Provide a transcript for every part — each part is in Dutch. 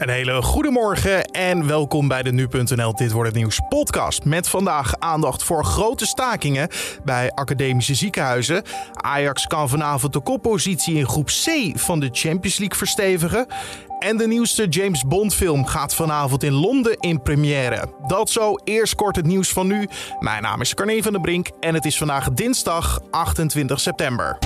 Een hele goede morgen en welkom bij de Nu.nl Dit Wordt Het Nieuws podcast. Met vandaag aandacht voor grote stakingen bij academische ziekenhuizen. Ajax kan vanavond de koppositie in groep C van de Champions League verstevigen. En de nieuwste James Bond film gaat vanavond in Londen in première. Dat zo, eerst kort het nieuws van nu. Mijn naam is Carne van der Brink en het is vandaag dinsdag 28 september.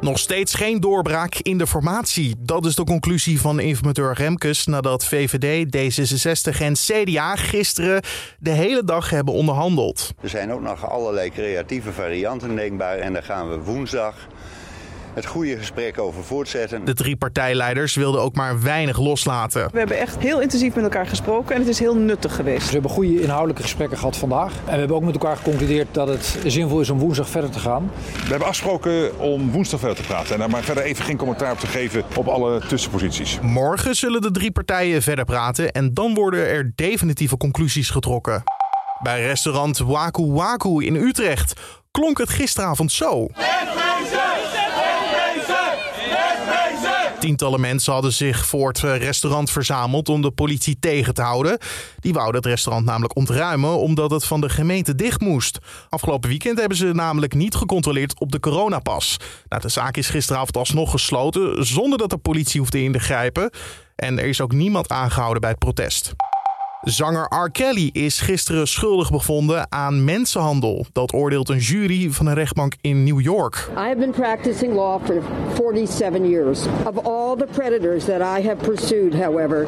Nog steeds geen doorbraak in de formatie. Dat is de conclusie van informateur Remkes nadat VVD, D66 en CDA gisteren de hele dag hebben onderhandeld. Er zijn ook nog allerlei creatieve varianten denkbaar en daar gaan we woensdag het goede gesprek over voortzetten. De drie partijleiders wilden ook maar weinig loslaten. We hebben echt heel intensief met elkaar gesproken en het is heel nuttig geweest. We hebben goede inhoudelijke gesprekken gehad vandaag. En we hebben ook met elkaar geconcludeerd dat het zinvol is om woensdag verder te gaan. We hebben afgesproken om woensdag verder te praten en daar maar verder even geen commentaar op te geven op alle tussenposities. Morgen zullen de drie partijen verder praten en dan worden er definitieve conclusies getrokken. Bij restaurant Waku Waku in Utrecht klonk het gisteravond zo. Tientallen mensen hadden zich voor het restaurant verzameld om de politie tegen te houden. Die wouden het restaurant namelijk ontruimen omdat het van de gemeente dicht moest. Afgelopen weekend hebben ze namelijk niet gecontroleerd op de coronapas. Nou, de zaak is gisteravond alsnog gesloten zonder dat de politie hoefde in te grijpen. En er is ook niemand aangehouden bij het protest. Zanger R. Kelly is gisteren schuldig bevonden aan mensenhandel. Dat oordeelt een jury van een rechtbank in New York. I have been practicing law for 47 years. Of all the predators that I have pursued, however,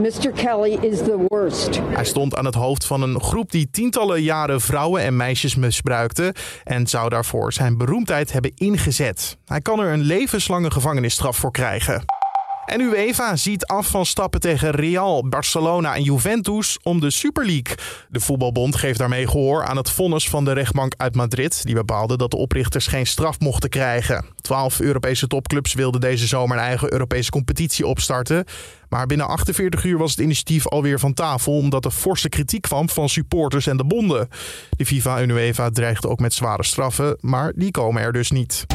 Mr. Kelly is the worst. Hij stond aan het hoofd van een groep die tientallen jaren vrouwen en meisjes misbruikte en zou daarvoor zijn beroemdheid hebben ingezet. Hij kan er een levenslange gevangenisstraf voor krijgen. En UEFA ziet af van stappen tegen Real, Barcelona en Juventus om de Super League. De voetbalbond geeft daarmee gehoor aan het vonnis van de rechtbank uit Madrid. Die bepaalde dat de oprichters geen straf mochten krijgen. Twaalf Europese topclubs wilden deze zomer een eigen Europese competitie opstarten. Maar binnen 48 uur was het initiatief alweer van tafel omdat er forse kritiek kwam van supporters en de bonden. De FIFA en UEFA dreigden ook met zware straffen, maar die komen er dus niet.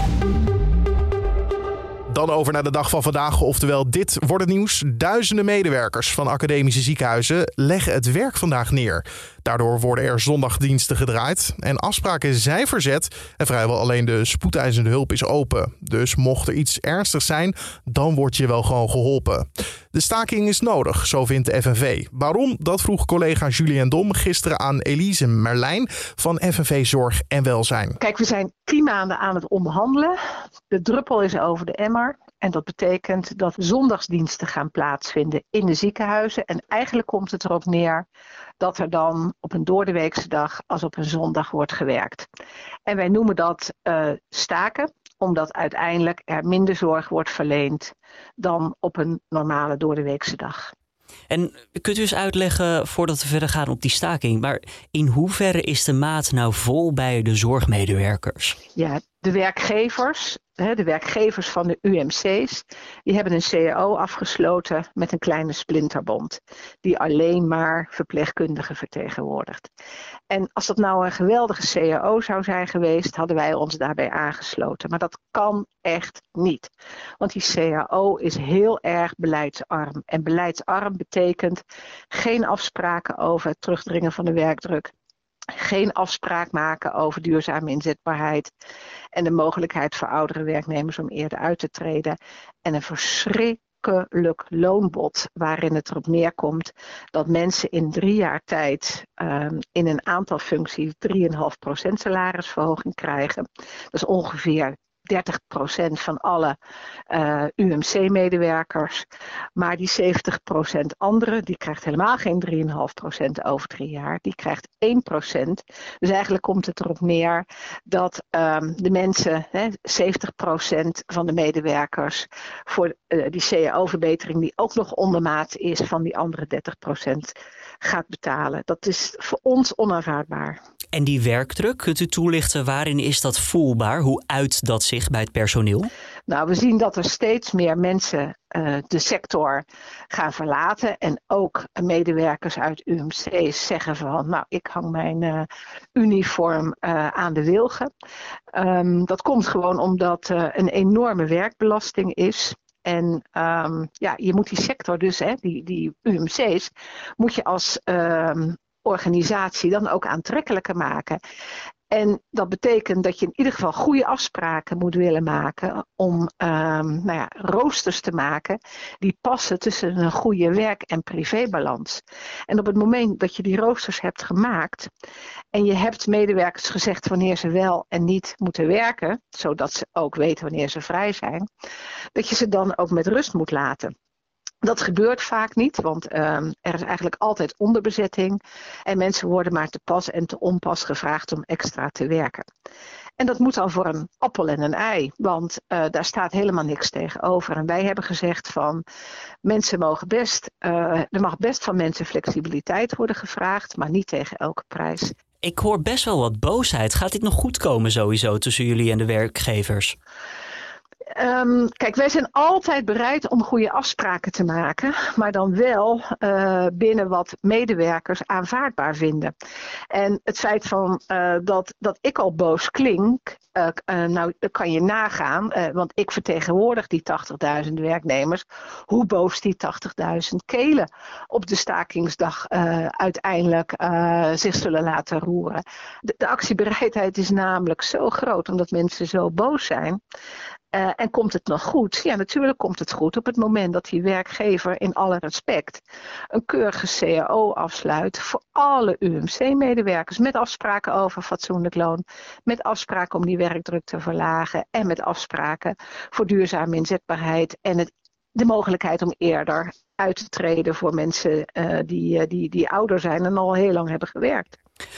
Dan over naar de dag van vandaag, oftewel dit wordt het nieuws. Duizenden medewerkers van academische ziekenhuizen leggen het werk vandaag neer. Daardoor worden er zondagdiensten gedraaid en afspraken zijn verzet en vrijwel alleen de spoedeisende hulp is open. Dus mocht er iets ernstigs zijn, dan word je wel gewoon geholpen. De staking is nodig, zo vindt de FNV. Waarom? Dat vroeg collega Julien Dom gisteren aan Elise Merlijn van FNV Zorg en Welzijn. Kijk, we zijn tien maanden aan het onderhandelen. De druppel is over de emmer. En dat betekent dat zondagsdiensten gaan plaatsvinden in de ziekenhuizen. En eigenlijk komt het erop neer dat er dan op een doordeweekse dag als op een zondag wordt gewerkt. En wij noemen dat uh, staken, omdat uiteindelijk er minder zorg wordt verleend dan op een normale doordeweekse dag. En kunt u eens uitleggen, voordat we verder gaan op die staking, maar in hoeverre is de maat nou vol bij de zorgmedewerkers? Ja, de werkgevers de werkgevers van de UMC's, die hebben een CAO afgesloten met een kleine splinterbond, die alleen maar verpleegkundigen vertegenwoordigt. En als dat nou een geweldige CAO zou zijn geweest, hadden wij ons daarbij aangesloten. Maar dat kan echt niet. Want die CAO is heel erg beleidsarm. En beleidsarm betekent geen afspraken over het terugdringen van de werkdruk geen afspraak maken over duurzame inzetbaarheid en de mogelijkheid voor oudere werknemers om eerder uit te treden. En een verschrikkelijk loonbod waarin het erop neerkomt dat mensen in drie jaar tijd um, in een aantal functies 3,5% salarisverhoging krijgen. Dat is ongeveer 30% van alle eh, UMC-medewerkers. Maar die 70% andere, die krijgt helemaal geen 3,5% over drie jaar. Die krijgt 1%. Dus eigenlijk komt het erop neer dat um, de mensen, hè, 70% van de medewerkers, voor uh, die CAO-verbetering, die ook nog ondermaat is van die andere 30%, gaat betalen. Dat is voor ons onaanvaardbaar. En die werkdruk, kunt u toelichten waarin is dat voelbaar? Hoe uit dat zich bij het personeel? Nou, we zien dat er steeds meer mensen uh, de sector gaan verlaten. En ook medewerkers uit UMC's zeggen van, nou, ik hang mijn uh, uniform uh, aan de wilgen. Um, dat komt gewoon omdat een enorme werkbelasting is. En um, ja, je moet die sector dus, hè, die, die UMC's, moet je als um, organisatie dan ook aantrekkelijker maken. En dat betekent dat je in ieder geval goede afspraken moet willen maken om um, nou ja, roosters te maken die passen tussen een goede werk- en privébalans. En op het moment dat je die roosters hebt gemaakt en je hebt medewerkers gezegd wanneer ze wel en niet moeten werken, zodat ze ook weten wanneer ze vrij zijn, dat je ze dan ook met rust moet laten. Dat gebeurt vaak niet, want um, er is eigenlijk altijd onderbezetting. En mensen worden maar te pas en te onpas gevraagd om extra te werken. En dat moet dan voor een appel en een ei, want uh, daar staat helemaal niks tegenover. En wij hebben gezegd van mensen mogen best, uh, er mag best van mensen flexibiliteit worden gevraagd, maar niet tegen elke prijs. Ik hoor best wel wat boosheid. Gaat dit nog goed komen sowieso tussen jullie en de werkgevers? Um, kijk, wij zijn altijd bereid om goede afspraken te maken, maar dan wel uh, binnen wat medewerkers aanvaardbaar vinden. En het feit van uh, dat, dat ik al boos klink, uh, nou kan je nagaan, want ik vertegenwoordig die 80.000 werknemers, hoe boos die 80.000 kelen op de stakingsdag uiteindelijk zich zullen laten roeren. De, de actiebereidheid is namelijk zo groot omdat mensen zo boos zijn. Uh, en komt het nog goed? Ja, natuurlijk komt het goed op het moment dat die werkgever in alle respect een keurige CAO afsluit voor alle UMC-medewerkers met afspraken over fatsoenlijk loon, met afspraken om die werkdruk te verlagen en met afspraken voor duurzame inzetbaarheid en het, de mogelijkheid om eerder uit te treden voor mensen uh, die, die, die ouder zijn en al heel lang hebben gewerkt.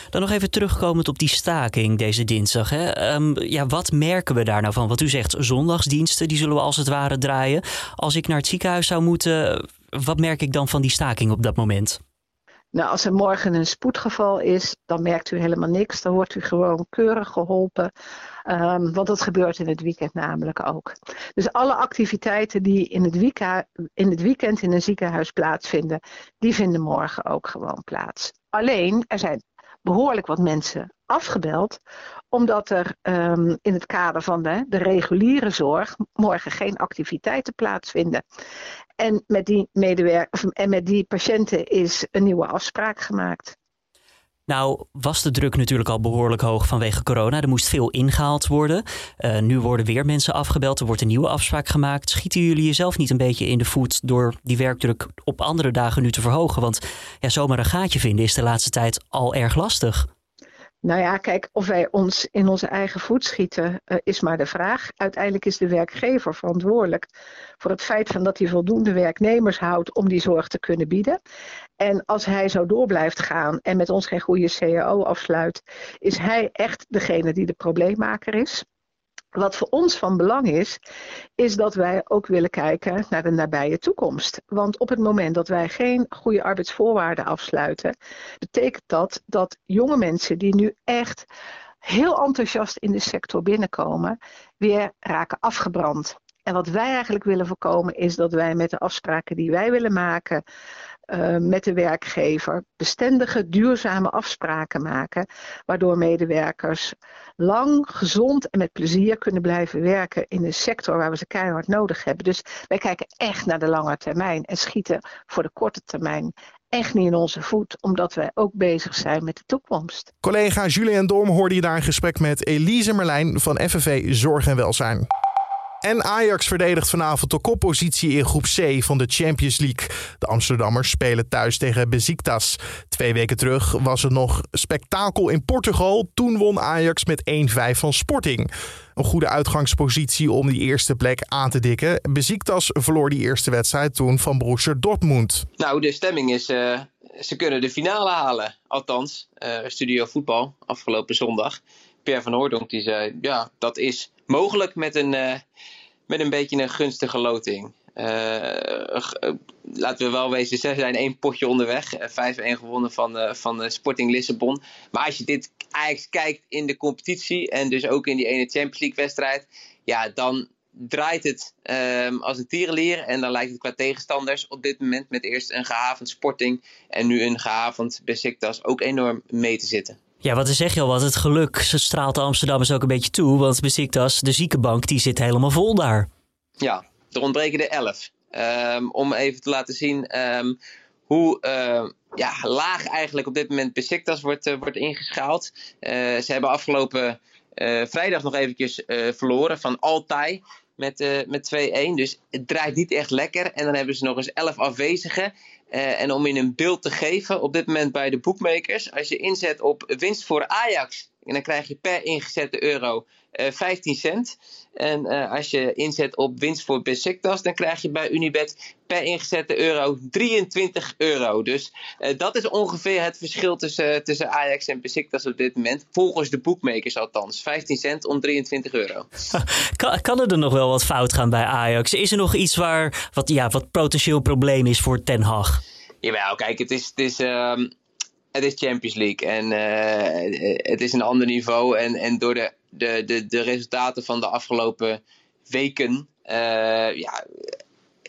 Dan nog even terugkomend op die staking deze dinsdag. Hè. Um, ja, wat merken we daar nou van? Wat u zegt, zondagsdiensten, die zullen we als het ware draaien. Als ik naar het ziekenhuis zou moeten, wat merk ik dan van die staking op dat moment? Nou, als er morgen een spoedgeval is, dan merkt u helemaal niks. Dan wordt u gewoon keurig geholpen. Um, want dat gebeurt in het weekend namelijk ook. Dus alle activiteiten die in het, in het weekend in een ziekenhuis plaatsvinden, die vinden morgen ook gewoon plaats. Alleen, er zijn behoorlijk wat mensen afgebeld, omdat er um, in het kader van de, de reguliere zorg morgen geen activiteiten plaatsvinden. En met die, medewerkers en met die patiënten is een nieuwe afspraak gemaakt. Nou, was de druk natuurlijk al behoorlijk hoog vanwege corona. Er moest veel ingehaald worden. Uh, nu worden weer mensen afgebeld. Er wordt een nieuwe afspraak gemaakt. Schieten jullie jezelf niet een beetje in de voet door die werkdruk op andere dagen nu te verhogen? Want ja, zomaar een gaatje vinden is de laatste tijd al erg lastig. Nou ja, kijk, of wij ons in onze eigen voet schieten, uh, is maar de vraag. Uiteindelijk is de werkgever verantwoordelijk voor het feit van dat hij voldoende werknemers houdt om die zorg te kunnen bieden. En als hij zo door blijft gaan en met ons geen goede CAO afsluit, is hij echt degene die de probleemmaker is. Wat voor ons van belang is, is dat wij ook willen kijken naar de nabije toekomst. Want op het moment dat wij geen goede arbeidsvoorwaarden afsluiten, betekent dat dat jonge mensen die nu echt heel enthousiast in de sector binnenkomen, weer raken afgebrand. En wat wij eigenlijk willen voorkomen is dat wij met de afspraken die wij willen maken uh, met de werkgever bestendige, duurzame afspraken maken, waardoor medewerkers lang, gezond en met plezier kunnen blijven werken in een sector waar we ze keihard nodig hebben. Dus wij kijken echt naar de lange termijn en schieten voor de korte termijn echt niet in onze voet, omdat wij ook bezig zijn met de toekomst. Collega Julien Dorm hoorde je daar een gesprek met Elise Merlijn van FNV Zorg en Welzijn. En Ajax verdedigt vanavond de koppositie in groep C van de Champions League. De Amsterdammers spelen thuis tegen Besiktas. Twee weken terug was er nog spektakel in Portugal. Toen won Ajax met 1-5 van Sporting. Een goede uitgangspositie om die eerste plek aan te dikken. Besiktas verloor die eerste wedstrijd toen van Borussia Dortmund. Nou, de stemming is... Uh ze kunnen de finale halen. Althans, uh, Studio Voetbal afgelopen zondag. Per van Hoordonk die zei, ja, dat is mogelijk met een, uh, met een beetje een gunstige loting. Uh, laten we wel wezen, ze zijn één potje onderweg. 5-1 gewonnen van, van Sporting Lissabon. Maar als je dit eigenlijk kijkt in de competitie en dus ook in die ene Champions League wedstrijd, ja, dan draait het um, als een tierenlier. En dan lijkt het qua tegenstanders op dit moment met eerst een gehavend Sporting en nu een gehavend Besiktas ook enorm mee te zitten. Ja, wat zeg je al, wat het geluk straalt de Amsterdammers ook een beetje toe. Want Besiktas, de ziekenbank, die zit helemaal vol daar. Ja, er ontbreken er 11. Ehm, om even te laten zien ehm, hoe uh, ja, laag eigenlijk op dit moment Besiktas wordt, uh, wordt ingeschaald. Uh, ze hebben afgelopen vrijdag nog eventjes verloren van Altai met, met 2-1. Dus het draait niet echt lekker. En dan hebben ze nog eens 11 afwezigen. En om in een beeld te geven, op dit moment bij de bookmakers, als je inzet op winst voor Ajax, en dan krijg je per ingezette euro 15 cent. En uh, als je inzet op winst voor Besiktas, dan krijg je bij Unibet per ingezette euro 23 euro. Dus uh, dat is ongeveer het verschil tussen, tussen Ajax en Besiktas op dit moment. Volgens de boekmakers althans. 15 cent om 23 euro. kan, kan er nog wel wat fout gaan bij Ajax? Is er nog iets waar wat, ja, wat potentieel probleem is voor Ten Hag? Jawel, kijk, het is, het is, um, het is Champions League. En uh, het is een ander niveau. En, en door de de, de, de resultaten van de afgelopen weken. Uh, ja,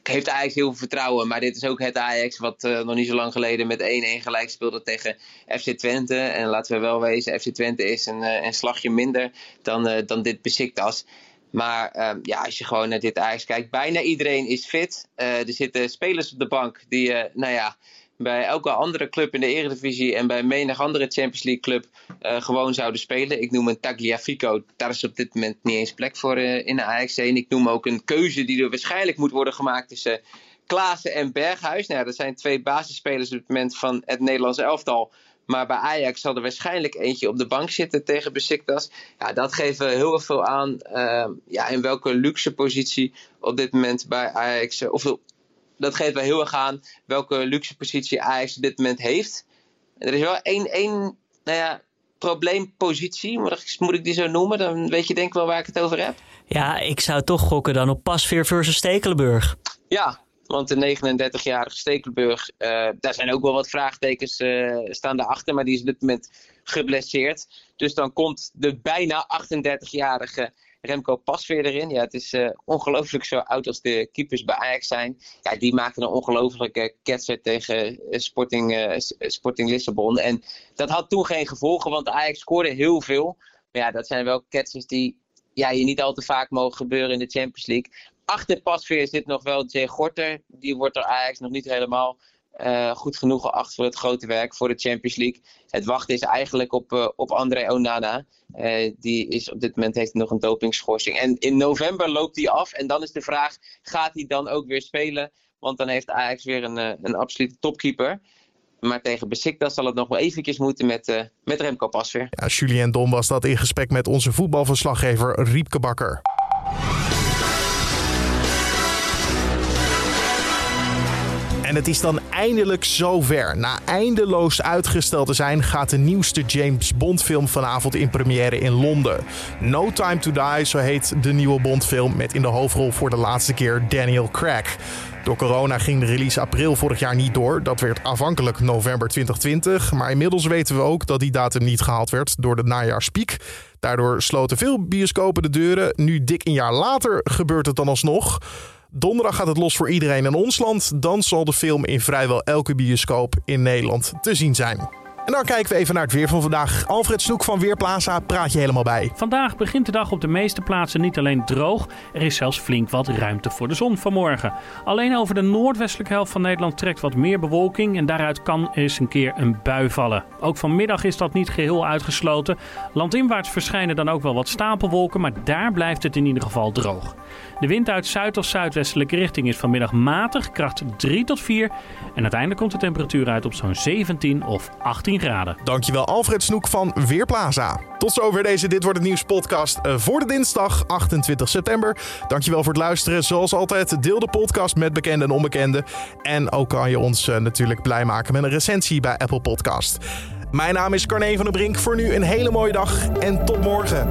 heeft Ajax heel veel vertrouwen. Maar dit is ook het Ajax wat uh, nog niet zo lang geleden met 1-1 gelijk speelde tegen FC Twente. En laten we wel wezen, FC Twente is een, uh, een slagje minder dan, dan dit Besiktas. Maar um, ja, als je gewoon naar dit Ajax kijkt, bijna iedereen is fit. er zitten spelers op de bank die, nou ja, bij elke andere club in de Eredivisie en bij menig andere Champions League club uh, gewoon zouden spelen. Ik noem een Tagliafico, daar is op dit moment niet eens plek voor uh, in Ajax. En ik noem ook een keuze die er waarschijnlijk moet worden gemaakt tussen Klaassen en Berghuis. Nou, dat zijn twee basisspelers op het moment van het Nederlandse elftal. Maar bij Ajax zal er waarschijnlijk eentje op de bank zitten tegen Besiktas. Ja, dat geeft heel veel aan uh, ja, in welke luxe positie op dit moment bij Ajax, of dat geeft wel heel erg aan welke luxe positie Ajax op dit moment heeft. Er is wel één, één nou ja, probleempositie, moet, moet ik die zo noemen? Dan weet je denk ik wel waar ik het over heb. Ja, ik zou toch gokken dan op Pasveer versus Stekelenburg. Ja, want de 39-jarige Stekelenburg, uh, daar zijn ook wel wat vraagtekens uh, staan daarachter, maar die is op dit moment geblesseerd. Dus dan komt de bijna 38-jarige Remco Pasveer erin. Ja, het is uh, ongelooflijk zo oud als de keepers bij Ajax zijn. Ja, die maakten een ongelofelijke ketser tegen eh, Sporting, uh, Sporting Lissabon. En dat had toen geen gevolgen, want Ajax scoorde heel veel. Maar ja, dat zijn wel ketsers die ja, je niet al te vaak mogen gebeuren in de Champions League. Achter Pasveer zit nog wel Jay Gorter. Die wordt door Ajax nog niet helemaal uh, goed genoeg geacht voor het grote werk voor de Champions League. Het wachten is eigenlijk op, uh, op André Onana. Uh, die is op dit moment heeft nog een dopingschorsing. En in november loopt hij af. En dan is de vraag, gaat hij dan ook weer spelen? Want dan heeft Ajax weer een, een absolute topkeeper. Maar tegen Besiktas zal het nog wel eventjes moeten met, met Remco Pasveer. Ja, Julien Dom was dat in gesprek met onze voetbalverslaggever Riepke Bakker. En het is dan eindelijk zover. Na eindeloos uitgesteld te zijn, gaat de nieuwste James Bond film vanavond in première in Londen. No Time to Die, zo heet de nieuwe Bond film met in de hoofdrol voor de laatste keer Daniel Craig. Door corona ging de release april vorig jaar niet door. Dat werd afhankelijk november 2020. Maar inmiddels weten we ook dat die datum niet gehaald werd door de najaarspiek. Daardoor sloten veel bioscopen de deuren. Nu dik een jaar later gebeurt het dan alsnog. Donderdag gaat het los voor iedereen in ons land. Dan zal de film in vrijwel elke bioscoop in Nederland te zien zijn. En dan kijken we even naar het weer van vandaag. Alfred Snoek van Weerplaza praat je helemaal bij. Vandaag begint de dag op de meeste plaatsen niet alleen droog. Er is zelfs flink wat ruimte voor de zon vanmorgen. Alleen over de noordwestelijke helft van Nederland trekt wat meer bewolking. En daaruit kan eens een keer een bui vallen. Ook vanmiddag is dat niet geheel uitgesloten. Landinwaarts verschijnen dan ook wel wat stapelwolken. Maar daar blijft het in ieder geval droog. De wind uit zuid- of zuidwestelijke richting is vanmiddag matig, kracht 3 tot 4. En uiteindelijk komt de temperatuur uit op zo'n 17 of 18 graden. Dankjewel Alfred Snoek van Weerplaza. Tot zover deze Dit Wordt Het Nieuws podcast eh, voor de dinsdag 28 september. Dankjewel voor het luisteren. Zoals altijd, deel de podcast met bekenden en onbekenden. En ook kan je ons eh, natuurlijk blij maken met een recensie bij Apple Podcast. Mijn naam is Carne van der Brink. Voor nu een hele mooie dag en tot morgen.